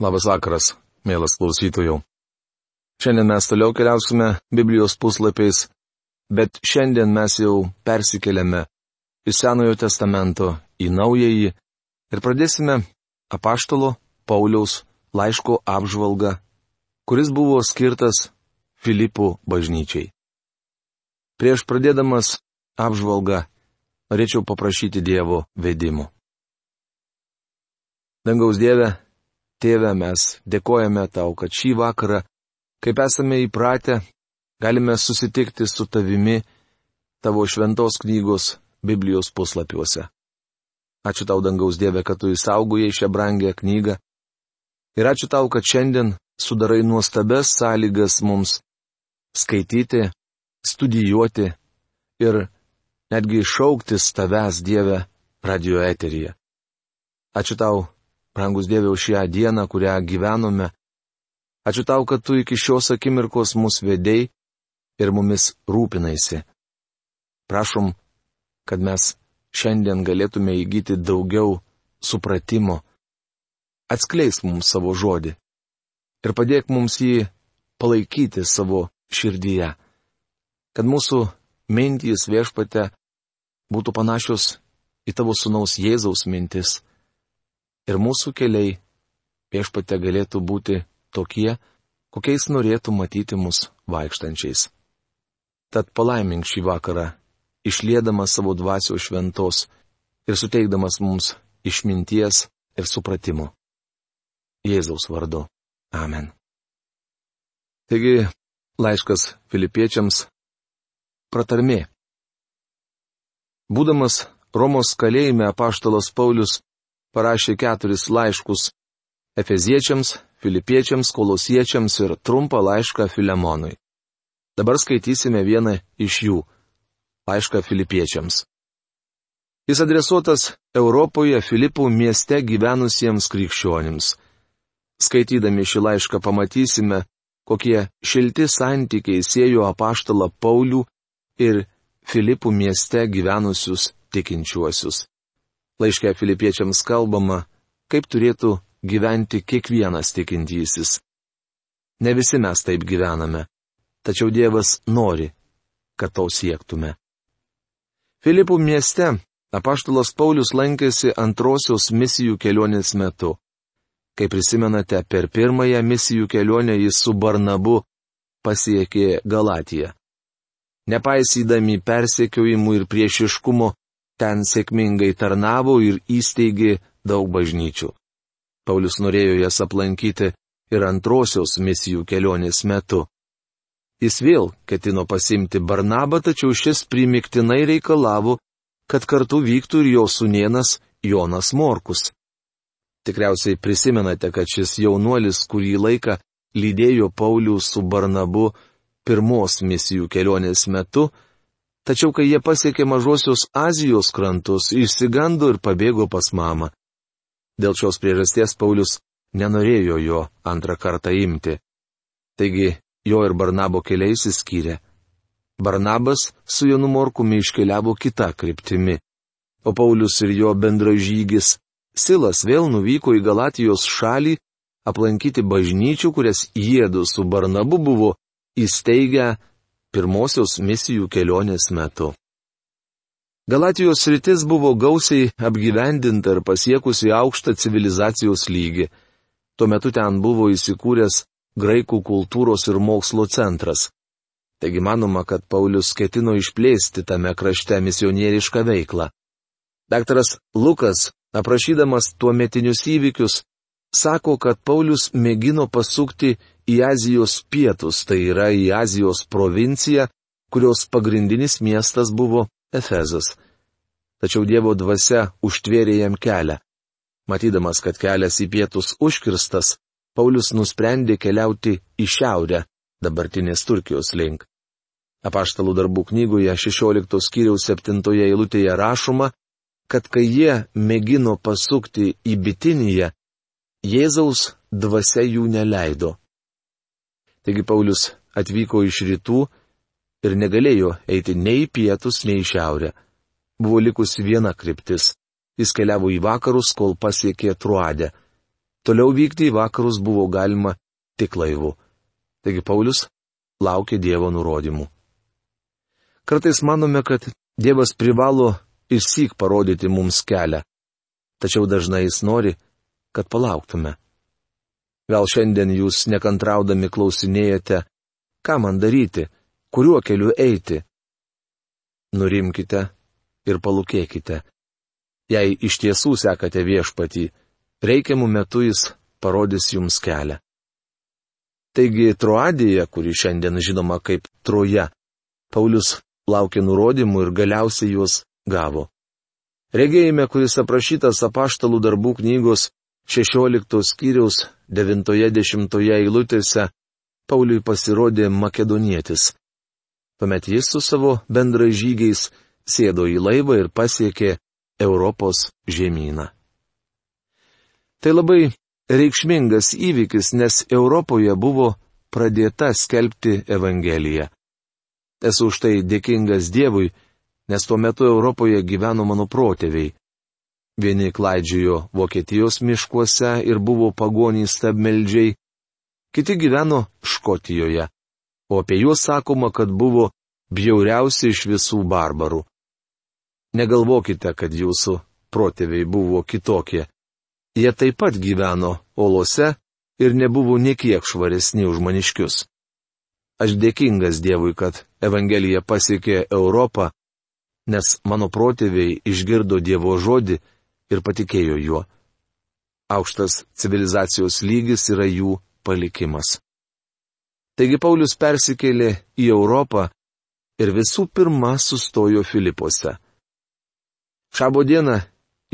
Labas vakaras, mielas klausytojų. Šiandien mes toliau keliausime Biblijos puslapiais, bet šiandien mes jau persikeliame iš Senojo testamento į Naująjį ir pradėsime apaštalo Pauliaus laiško apžvalgą, kuris buvo skirtas Filipų bažnyčiai. Prieš pradėdamas apžvalgą norėčiau paprašyti Dievo vedimo. Dangaus Dieve, Tėve, mes dėkojame tau, kad šį vakarą, kaip esame įpratę, galime susitikti su tavimi tavo šventos knygos Biblijos puslapiuose. Ačiū tau, dangaus Dieve, kad tu įsaugojai šią brangę knygą. Ir ačiū tau, kad šiandien sudarai nuostabes sąlygas mums skaityti, studijuoti ir netgi šauktis tavęs Dieve radio eteryje. Ačiū tau, Brangus Dieve, už šią dieną, kurią gyvenome. Ačiū tau, kad tu iki šios akimirkos mus vedėjai ir mumis rūpinaisi. Prašom, kad mes šiandien galėtume įgyti daugiau supratimo. Atskleisk mums savo žodį ir padėk mums jį palaikyti savo širdyje. Kad mūsų mintys viešpate būtų panašios į tavo sunaus Jėzaus mintis ir mūsų keliai viešpate galėtų būti tokie, kokiais norėtų matyti mus vaikštančiais. Tad palaimink šį vakarą, išlėdamas savo dvasios šventos ir suteikdamas mums išminties ir supratimo. Jėzaus vardu. Amen. Taigi, laiškas filipiečiams. Pratarmė. Būdamas Romos kalėjime apaštalas Paulius parašė keturis laiškus - Efeziečiams, Filipiečiams, Kolosiečiams ir trumpą laišką Filemonui. Dabar skaitysime vieną iš jų - laišką Filipiečiams. Jis adresuotas Europoje Filipų mieste gyvenusiems krikščionims. Skaitydami šį laišką pamatysime, kokie šilti santykiai siejo apaštalą Paulių ir Filipų mieste gyvenusius tikinčiuosius. Laiške filipiečiams kalbama, kaip turėtų gyventi kiekvienas tikintysis. Ne visi mes taip gyvename, tačiau Dievas nori, kad to siektume. Filipų mieste apaštalas Paulius lankėsi antrosios misijų kelionės metu. Kaip prisimenate, per pirmąją misijų kelionę jis su Barnabu pasiekė Galatiją. Nepaisydami persekiojimų ir priešiškumo, ten sėkmingai tarnavo ir įsteigė daug bažnyčių. Paulius norėjo jas aplankyti ir antrosios misijų kelionės metu. Jis vėl ketino pasimti Barnabą, tačiau šis primiktinai reikalavo, kad kartu vyktų ir jo sunienas Jonas Morkus. Tikriausiai prisimenate, kad šis jaunuolis kurį laiką lydėjo Paulių su Barnabu pirmos misijų kelionės metu, Tačiau kai jie pasiekė mažosios Azijos krantus, išsigando ir pabėgo pas mamą. Dėl šios priežasties Paulius nenorėjo jo antrą kartą imti. Taigi jo ir Barnabo keliai įsiskyrė. Barnabas su Jonu Morkumi iškeliavo kitą kryptimį, o Paulius ir jo bendražygis Silas vėl nuvyko į Galatijos šalį aplankyti bažnyčių, kurias jėdu su Barnabu buvo įsteigę pirmosios misijų kelionės metu. Galatijos rytis buvo gausiai apgyvendinta ir pasiekusi aukštą civilizacijos lygį. Tuo metu ten buvo įsikūręs graikų kultūros ir mokslo centras. Taigi manoma, kad Paulius ketino išplėsti tame krašte misionierišką veiklą. Daktaras Lukas, aprašydamas tuo metinius įvykius, sako, kad Paulius mėgino pasukti į Azijos pietus, tai yra į Azijos provinciją, kurios pagrindinis miestas buvo Efezas. Tačiau Dievo dvasia užtvėrė jam kelią. Matydamas, kad kelias į pietus užkirstas, Paulius nusprendė keliauti į šiaurę, dabartinės Turkijos link. Apaštalų darbų knygoje 16 skyriaus 7 eilutėje rašoma, kad kai jie mėgino pasukti į Bitiniją, Jėzaus dvasia jų neleido. Taigi Paulius atvyko iš rytų ir negalėjo eiti nei į pietus, nei į šiaurę. Buvo likusi viena kryptis. Jis keliavo į vakarus, kol pasiekė Truadę. Toliau vykti į vakarus buvo galima tik laivu. Taigi Paulius laukė Dievo nurodymų. Kartais manome, kad Dievas privalo išsyk parodyti mums kelią, tačiau dažnai jis nori, kad palauktume. Gal šiandien jūs nekantraudami klausinėjate, ką man daryti, kuriuo keliu eiti. Nurimkite ir palūkėkite. Jei iš tiesų sekate viešpatį, reikiamų metų jis parodys jums kelią. Taigi Troadija, kuri šiandien žinoma kaip Troja, Paulius laukė nurodymų ir galiausiai juos gavo. Regėjime, kuris aprašytas apaštalų darbų knygos 16 skyriaus 90 eilutėse, Pauliui pasirodė makedonietis. Tuomet jis su savo bendražygiais sėdo į laivą ir pasiekė Europos žemyną. Tai labai reikšmingas įvykis, nes Europoje buvo pradėta skelbti Evangeliją. Esu už tai dėkingas Dievui, nes tuo metu Europoje gyveno mano protėviai. Vieni klaidžiojo Vokietijos miškuose ir buvo pagonys stabmeldžiai, kiti gyveno Škotijoje, o apie juos sakoma, kad buvo bjauriausi iš visų barbarų. Negalvokite, kad jūsų protėviai buvo kitokie. Jie taip pat gyveno olose ir nebuvo niekiek švaresni už maniškius. Aš dėkingas Dievui, kad Evangelija pasiekė Europą, nes mano protėviai išgirdo Dievo žodį ir patikėjo juo. Aukštas civilizacijos lygis yra jų palikimas. Taigi Paulius persikėlė į Europą ir visų pirma sustojo Filipuose. Šabo dieną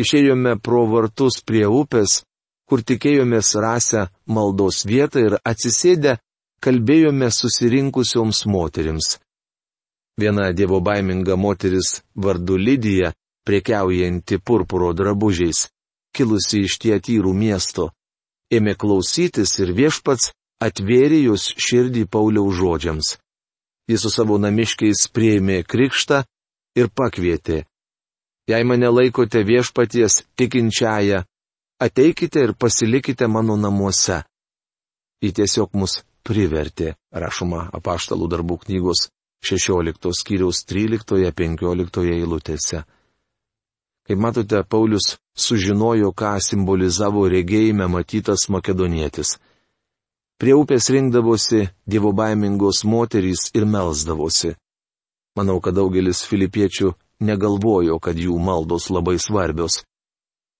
išėjome pro vartus prie upės, kur tikėjomės rasę maldos vietą ir atsisėdę kalbėjome susirinkusioms moterims. Viena dievo baiminga moteris vardu Lydija, priekiaujanti purpuro drabužiais, kilusi iš tietyrų miesto, ėmė klausytis ir viešpats atvėrė jos širdį Pauliaus žodžiams. Jis su savo namiškiais prieimė krikštą ir pakvietė Jei mane laikote viešpaties tikinčiają, ateikite ir pasilikite mano namuose. Ji tiesiog mus privertė, rašoma apaštalų darbų knygos 16 skyriaus 13-15 eilutėse. Kaip matote, Paulius sužinojo, ką simbolizavo regėjime matytas makedonietis. Prie upės rinkdavosi dievo baimingos moterys ir melzdavosi. Manau, kad daugelis filipiečių negalvojo, kad jų maldos labai svarbios.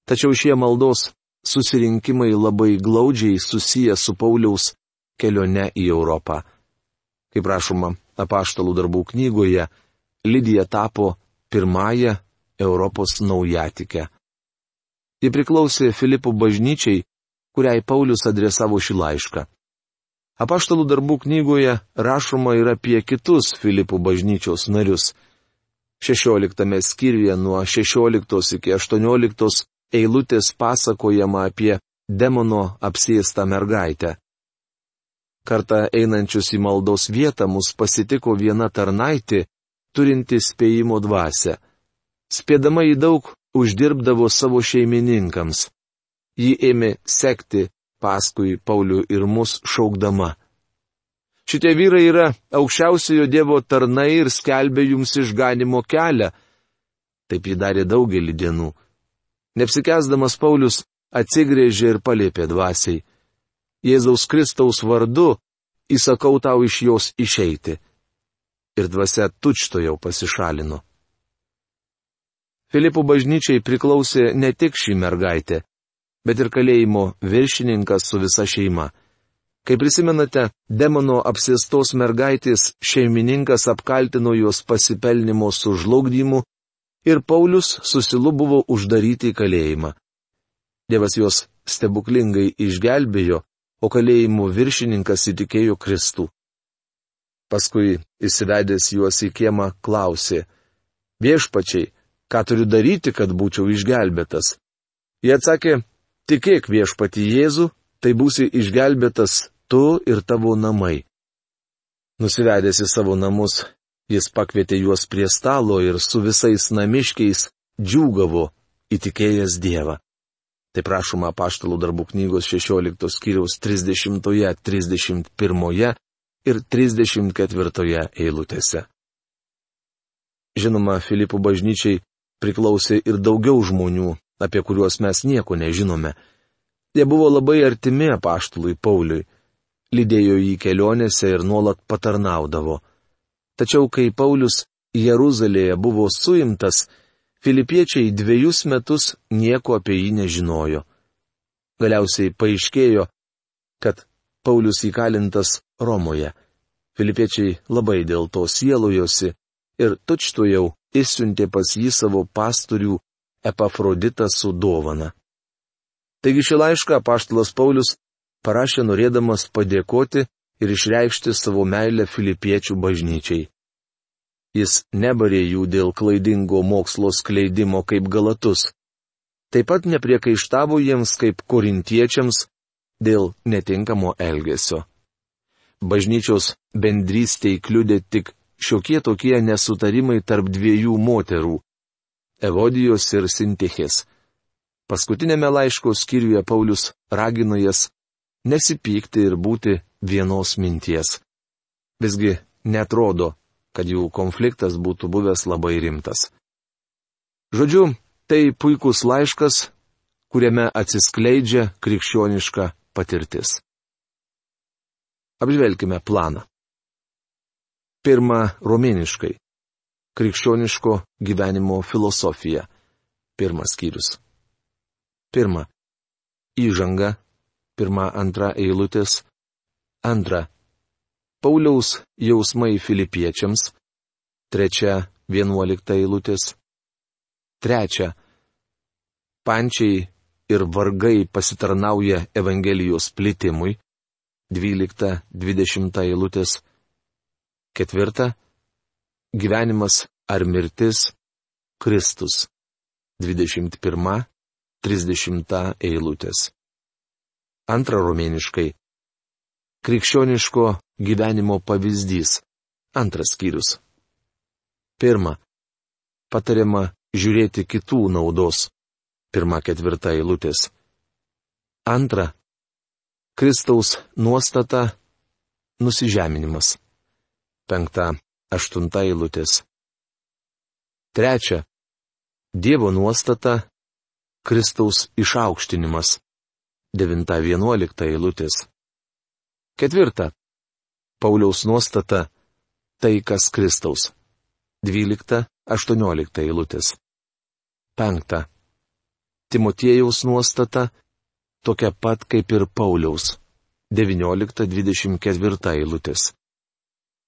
Tačiau šie maldos susirinkimai labai glaudžiai susiję su Pauliaus kelione į Europą. Kaip rašoma apaštalų darbų knygoje, Lydija tapo pirmąją Europos naujatikę. Ji priklausė Filipų bažnyčiai, kuriai Paulius adresavo šį laišką. Apaštalų darbų knygoje rašoma ir apie kitus Filipų bažnyčios narius. 16 skyriuje nuo 16 iki 18 eilutės pasakojama apie demono apsėstą mergaitę. Kartą einančius į maldos vietą mus pasitiko viena tarnaitė, turinti spėjimo dvasę. Spėdama į daug uždirbdavo savo šeimininkams. Ji ėmė sekti paskui Paulių ir mus šaukdama. Šitie vyrai yra aukščiausiojo Dievo tarnai ir skelbia jums išganimo kelią. Taip jį darė daugelį dienų. Neapsikesdamas Paulius atsigrėžė ir palėpė dvasiai. Jėzaus Kristaus vardu įsakau tau iš jos išeiti. Ir dvasia tučto jau pasišalino. Filipų bažnyčiai priklausė ne tik šį mergaitę, bet ir kalėjimo viršininkas su visa šeima. Kai prisimenate, demono apsėstos mergaitės šeimininkas apkaltino juos pasipelnimo sužlugdymu ir Paulius susilu buvo uždaryti į kalėjimą. Dievas juos stebuklingai išgelbėjo, o kalėjimo viršininkas įtikėjo Kristų. Paskui įsivedęs juos į kiemą klausė, viešpačiai, ką turiu daryti, kad būčiau išgelbėtas? Jie atsakė, tikėk viešpati Jėzų, tai būsi išgelbėtas tu ir tavo namai. Nusivedęs į savo namus, jis pakvietė juos prie stalo ir su visais namiškiais džiūgavo įtikėjęs Dievą. Tai prašoma paštalų darbų knygos 16 skyriaus 30, 31 ir 34 eilutėse. Žinoma, Filipų bažnyčiai priklausė ir daugiau žmonių, apie kuriuos mes nieko nežinome. Jie buvo labai artimi apaštului Pauliui, lydėjo jį kelionėse ir nuolat patarnaudavo. Tačiau kai Paulius Jeruzalėje buvo suimtas, filipiečiai dviejus metus nieko apie jį nežinojo. Galiausiai paaiškėjo, kad Paulius įkalintas Romoje. Filipiečiai labai dėl to sielojosi ir tučtu jau įsiuntė pas jį savo pastorių Epafroditą su dovana. Taigi šį laišką paštalas Paulius parašė norėdamas padėkoti ir išreikšti savo meilę filipiečių bažnyčiai. Jis nebarė jų dėl klaidingo mokslo skleidimo kaip galatus. Taip pat nepriekaištavo jiems kaip korintiečiams dėl netinkamo elgesio. Bažnyčios bendrystėj kliudė tik šiokie tokie nesutarimai tarp dviejų moterų - Evodijos ir Sintichės. Paskutinėme laiško skyriuje Paulius ragino jas nesipykti ir būti vienos minties. Visgi netrodo, kad jų konfliktas būtų buvęs labai rimtas. Žodžiu, tai puikus laiškas, kuriame atsiskleidžia krikščioniška patirtis. Apžvelkime planą. Pirma, romėniškai. Krikščioniško gyvenimo filosofija. Pirmas skyrius. Pirma. Įžanga. Pirma, antra eilutės. Antra. Pauliaus jausmai filipiečiams. Trečia, vienuolikta eilutės. Trečia. Pančiai ir vargai pasitarnauja Evangelijos plitimui. Dvylikta, dvidešimta eilutės. Ketvirta. Gyvenimas ar mirtis - Kristus. Dvidešimt pirma, trisdešimta eilutės. Antra romėniškai Krikščioniško gyvenimo pavyzdys. Antras skyrius. Pirma. Patariama žiūrėti kitų naudos. Pirma ketvirta eilutės. Antra. Kristaus nuostata - nusižeminimas. Penkta. Aštunta eilutės. Trečia. Dievo nuostata - Kristaus išaukštinimas. Devinta vienuolikta eilutės. Ketvirta. Pauliaus nuostata - tai, kas Kristaus. Dvylikta, aštuoniolikta eilutės. Penkta. Timotiejaus nuostata - tokia pat kaip ir Pauliaus. 19-24 eilutės.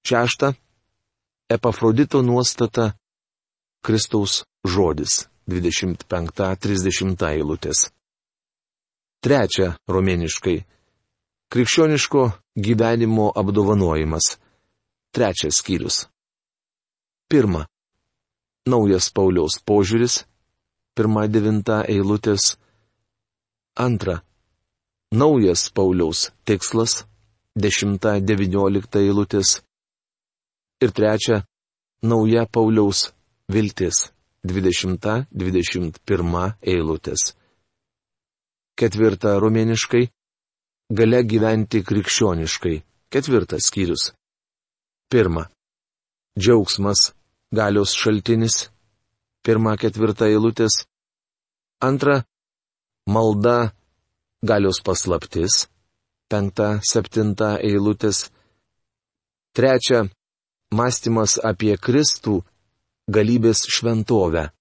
Šešta. Epafrodito nuostata - Kristaus žodis. 25-30 eilutės. Trečia, romėniškai Krikščioniško gyvenimo apdovanojimas. Trečias skyrius. Pirma. Naujas Pauliaus požiūris. Pirma devinta eilutės. Antra. Naujas Pauliaus tikslas. Dešimta deviniolikta eilutės. Ir trečia. Nauja Pauliaus viltis. Dvidešimta dvidešimt pirma eilutės. Ketvirta romėniškai gale gyventi krikščioniškai. Ketvirtas skyrius. Pirma. Džiaugsmas, galios šaltinis. Pirma ketvirta eilutės. Antra. Malda, galios paslaptis. Penkta, septinta eilutės. Trečia. Mąstymas apie Kristų, galybės šventovę.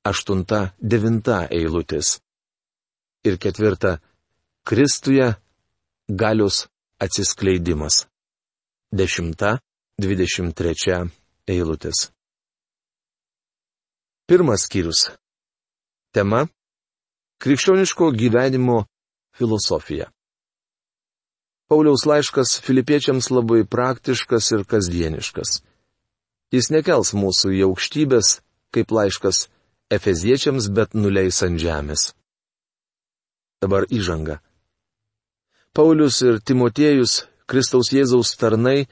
Aštunta, devinta eilutės. Ir ketvirta Kristuje galios atsiskleidimas. 10-23 eilutės. Pirmas skyrius. Tema - krikščioniško gyvenimo filosofija. Pauliaus laiškas filipiečiams labai praktiškas ir kasdieniškas. Jis nekels mūsų į aukštybės, kaip laiškas efeziečiams, bet nuleis ant žemės. Dabar įžanga. Paulius ir Timotiejus, Kristaus Jėzaus tarnai,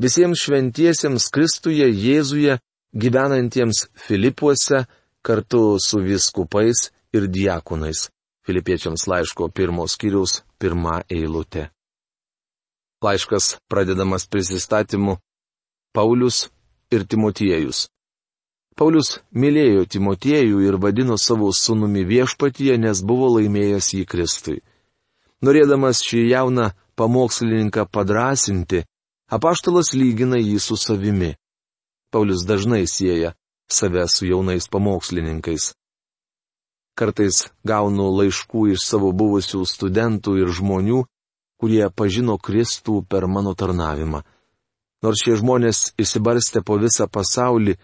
visiems šventiesiems Kristuje Jėzuje, gyvenantiems Filipuose, kartu su viskupais ir diakonais. Filipiečiams laiško pirmos skyriaus pirmą eilutę. Laiškas pradedamas prisistatymu Paulius ir Timotiejus. Paulius mylėjo Timotiejų ir vadino savo sunumi viešpatyje, nes buvo laimėjęs jį Kristui. Norėdamas šį jauną pamokslininką padrasinti, apaštalas lygina jį su savimi. Paulius dažnai sieja save su jaunais pamokslininkais. Kartais gaunu laiškų iš savo buvusių studentų ir žmonių, kurie pažino Kristų per mano tarnavimą. Nors šie žmonės įsibarstė po visą pasaulį,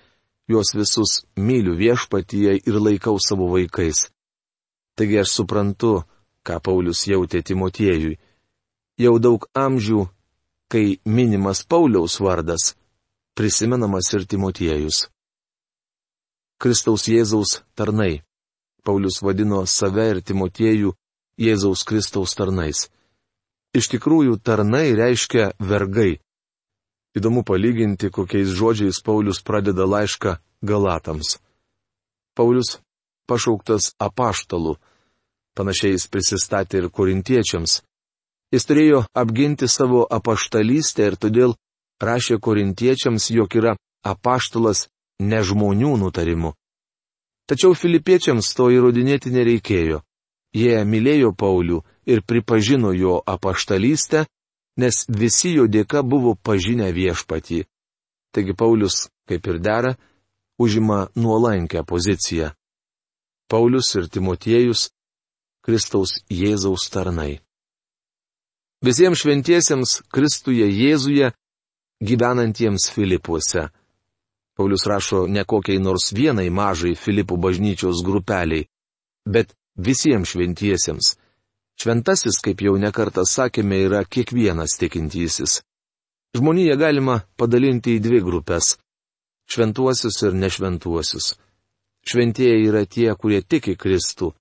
juos visus myliu viešpatyje ir laikau savo vaikais. Taigi aš suprantu, ką Paulius jautė Timotiejui. Jau daug amžių, kai minimas Pauliaus vardas, prisimenamas ir Timotiejus. Kristaus Jėzaus tarnai. Paulius vadino save ir Timotiejų Jėzaus Kristaus tarnais. Iš tikrųjų, tarnai reiškia vergai. Įdomu palyginti, kokiais žodžiais Paulius pradeda laišką Galatams. Paulius pašauktas apaštalu. Panašiai jis prisistatė ir korintiečiams. Jis turėjo apginti savo apaštalystę ir todėl rašė korintiečiams, jog yra apaštalas ne žmonių nutarimu. Tačiau filipiečiams to įrodinėti nereikėjo. Jie mylėjo Paulių ir pripažino jo apaštalystę, nes visi jo dėka buvo pažinę viešpatį. Taigi Paulius, kaip ir dera, užima nuolankę poziciją. Paulius ir Timotiejus - Kristaus Jėzaus tarnai. Visiems šventiesiems Kristuje Jėzuje gyvenantiems Filipuose. Paulius rašo ne kokiai nors vienai mažai Filipų bažnyčios grupeliai, bet visiems šventiesiems. Šventasis, kaip jau nekartą sakėme, yra kiekvienas tikintysis. Žmoniją galima padalinti į dvi grupės - šventuosius ir nešventuosius. Šventieji yra tie, kurie tiki Kristų.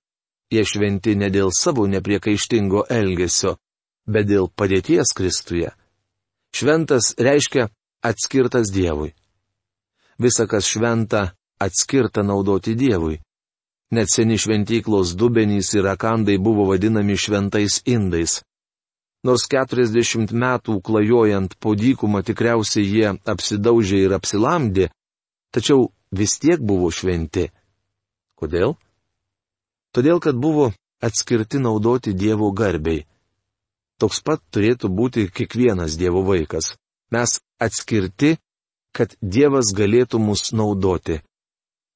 Jie šventi ne dėl savo nepriekaištingo elgesio, bet dėl padėties Kristuje. Šventas reiškia atskirtas Dievui visa kas šventa, atskirta naudoti Dievui. Net seni šventyklos dubenys ir akandai buvo vadinami šventais indais. Nors 40 metų klajojant po dykumą tikriausiai jie apsidaužė ir apsilamdė, tačiau vis tiek buvo šventi. Kodėl? Todėl, kad buvo atskirti naudoti Dievo garbiai. Toks pat turėtų būti kiekvienas Dievo vaikas. Mes atskirti kad Dievas galėtų mus naudoti.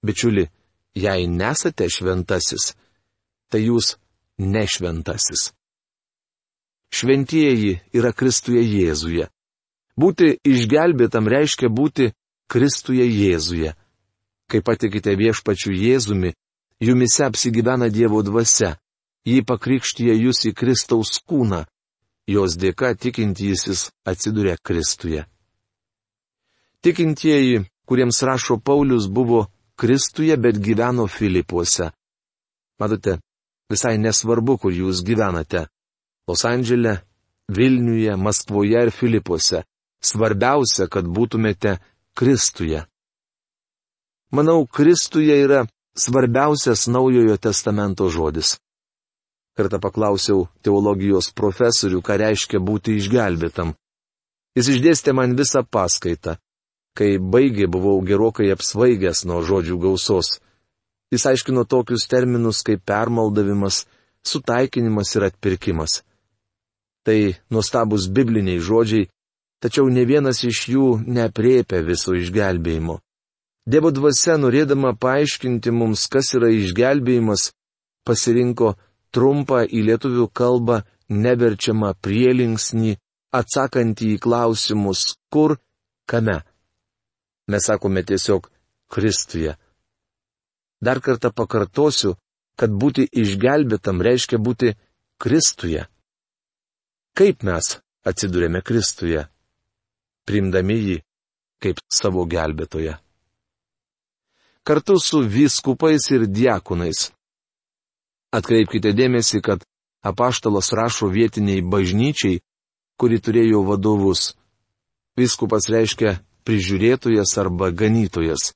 Bičiuli, jei nesate šventasis, tai jūs nešventasis. Šventieji yra Kristuje Jėzuje. Būti išgelbėtam reiškia būti Kristuje Jėzuje. Kai patikite viešpačiu Jėzumi, jumise apsigyvena Dievo dvasia, jį pakrikštyje jūs į Kristaus kūną, jos dėka tikintysis atsiduria Kristuje. Tikintieji, kuriems rašo Paulius, buvo Kristuje, bet gyveno Filipuose. Matote, visai nesvarbu, kur jūs gyvenate - Los Andželė, Vilniuje, Maskvoje ir Filipuose. Svarbiausia, kad būtumėte Kristuje. Manau, Kristuje yra svarbiausias Naujojo testamento žodis. Kartą paklausiau teologijos profesorių, ką reiškia būti išgelbėtam. Jis išdėstė man visą paskaitą. Kai baigė, buvau gerokai apsvaigęs nuo žodžių gausos. Jis aiškino tokius terminus kaip permaldavimas, sutaikinimas ir atpirkimas. Tai nuostabus bibliniai žodžiai, tačiau ne vienas iš jų nepriepia viso išgelbėjimo. Dievo dvasia, norėdama paaiškinti mums, kas yra išgelbėjimas, pasirinko trumpą į lietuvių kalbą neverčiamą prielinksnį, atsakantį į klausimus kur, kame. Mes sakome tiesiog Kristuje. Dar kartą pakartosiu, kad būti išgelbėtam reiškia būti Kristuje. Kaip mes atsidūrėme Kristuje? Primdami jį kaip savo gelbėtoje. Kartu su vyskupais ir diakonais. Atkreipkite dėmesį, kad apaštalas rašo vietiniai bažnyčiai, kuri turėjo vadovus. Vyskupas reiškia prižiūrėtojas arba ganytojas.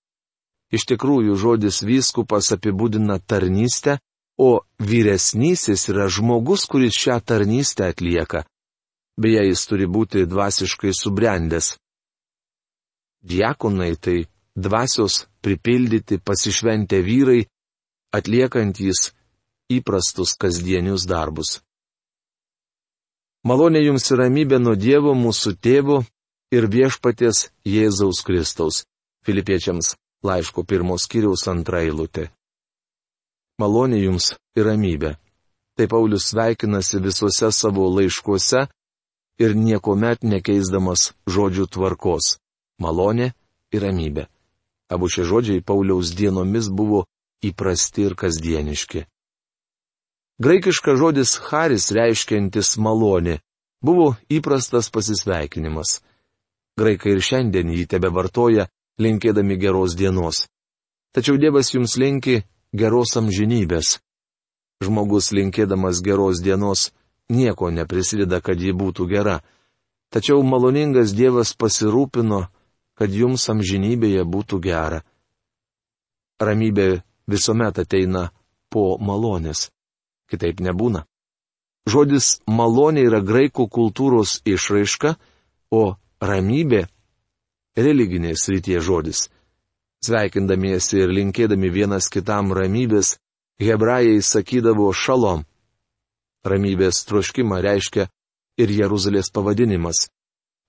Iš tikrųjų, žodis vyskupas apibūdina tarnystę, o vyresnysis yra žmogus, kuris šią tarnystę atlieka. Beje, jis turi būti dvasiškai subrendęs. Diekonai tai dvasios pripildyti pasišventę vyrai, atliekantys įprastus kasdienius darbus. Malonė jums ir ramybė nuo Dievo mūsų tėvo ir viešpaties Jėzaus Kristaus. Filipiečiams laiško pirmos kiriaus antra eilutė. Malonė jums ir ramybė. Taip Paulius sveikinasi visuose savo laiškuose ir niekuomet nekeisdamas žodžių tvarkos - malonė ir ramybė. Abu šie žodžiai Pauliaus dienomis buvo įprasti ir kasdieniški. Graikiškas žodis haris reiškiantis malonė buvo įprastas pasisveikinimas. Graikai ir šiandien jį tebe vartoja, linkėdami geros dienos. Tačiau Dievas jums linki geros amžinybės. Žmogus linkėdamas geros dienos nieko neprisideda, kad ji būtų gera. Tačiau maloningas Dievas pasirūpino, kad jums amžinybėje būtų gera. Ramybė visuomet ateina po malonės. Kitaip nebūna. Žodis malonė yra graikų kultūros išraiška, o ramybė - religinės ryties žodis. Sveikindamiesi ir linkėdami vienas kitam ramybės, hebrajai sakydavo šalom. Ramybės troškimą reiškia ir Jeruzalės pavadinimas.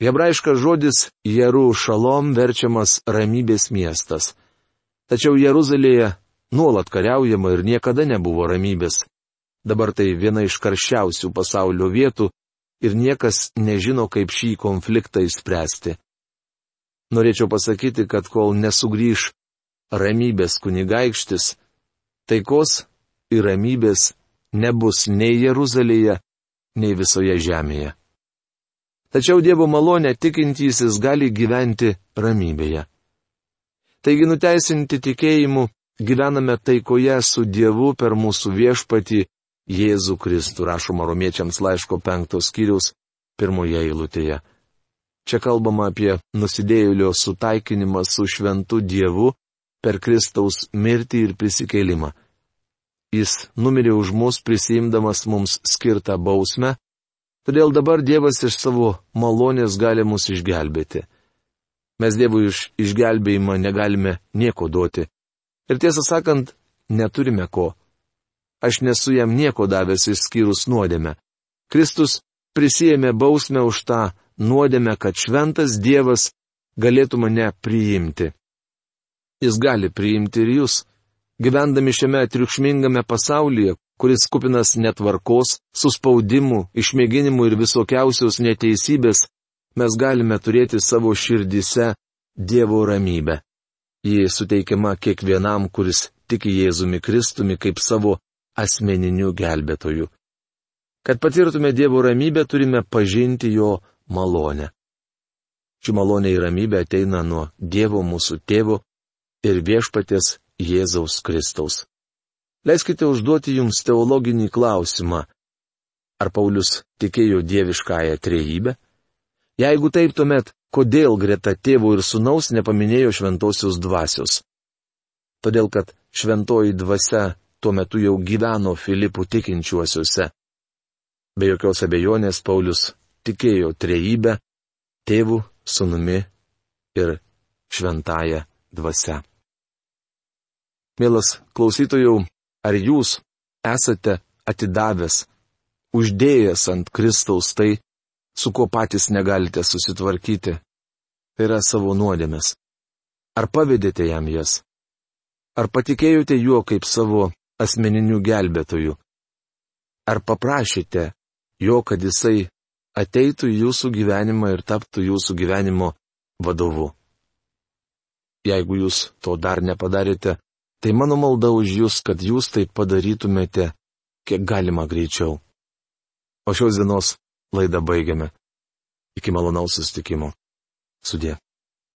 Hebrajiškas žodis Jeru šalom verčiamas ramybės miestas. Tačiau Jeruzalėje nuolat kariaujama ir niekada nebuvo ramybės. Dabar tai viena iš karščiausių pasaulio vietų ir niekas nežino, kaip šį konfliktą išspręsti. Norėčiau pasakyti, kad kol nesugrįž ramybės kunigaikštis, taikos ir ramybės nebus nei Jeruzalėje, nei visoje žemėje. Tačiau Dievo malonė tikintysis gali gyventi ramybėje. Taigi nuteisinti tikėjimu gyvename taikoje su Dievu per mūsų viešpatį Jėzų Kristų rašoma romiečiams laiško penktos skyriaus pirmoje eilutėje. Čia kalbama apie nusidėjėlio sutaikinimą su šventu Dievu per Kristaus mirtį ir prisikėlimą. Jis numirė už mus prisimdamas mums skirtą bausmę, todėl dabar Dievas iš savo malonės gali mus išgelbėti. Mes Dievui iš išgelbėjimą negalime nieko duoti. Ir tiesą sakant, neturime ko aš nesu jam nieko davęs išskyrus nuodėmę. Kristus prisijėmė bausmę už tą nuodėmę, kad šventas Dievas galėtų mane priimti. Jis gali priimti ir jūs. Gyvendami šiame triukšmingame pasaulyje, kuris kupinas netvarkos, suspaudimų, išmėginimų ir visokiausios neteisybės, mes galime turėti savo širdise Dievo ramybę. Ji suteikiama kiekvienam, kuris tiki Jėzumi Kristumi kaip savo asmeniniu gelbėtoju. Kad patirtume Dievo ramybę, turime pažinti Jo malonę. Ši malonė ir ramybė ateina nuo Dievo mūsų tėvo ir viešpatės Jėzaus Kristaus. Leiskite užduoti jums teologinį klausimą. Ar Paulius tikėjo dieviškąją trejybę? Jeigu taip, tuomet kodėl greta tėvo ir sunaus nepaminėjo šventosios dvasios? Todėl, kad šventoji dvasia tuo metu jau gyveno Filipų tikinčiuosiuose. Be jokios abejonės Paulius tikėjo trejybę, tėvų, sunumi ir šventąją dvasę. Mielas klausytojų, ar jūs esate atidavęs, uždėjęs ant Kristaus tai, su kuo patys negalite susitvarkyti, tai yra savo nuodėmės. Ar pavedėte jam jas? Ar patikėjote juo kaip savo asmeniniu gelbėtoju? Ar paprašėte jo, kad jisai ateitų į jūsų gyvenimą ir taptų jūsų gyvenimo vadovu? Jeigu jūs to dar nepadarėte, tai mano malda už jūs, kad jūs tai padarytumėte kiek galima greičiau. O šios dienos laidą baigiame. Iki malonaus sustikimo. Sudė.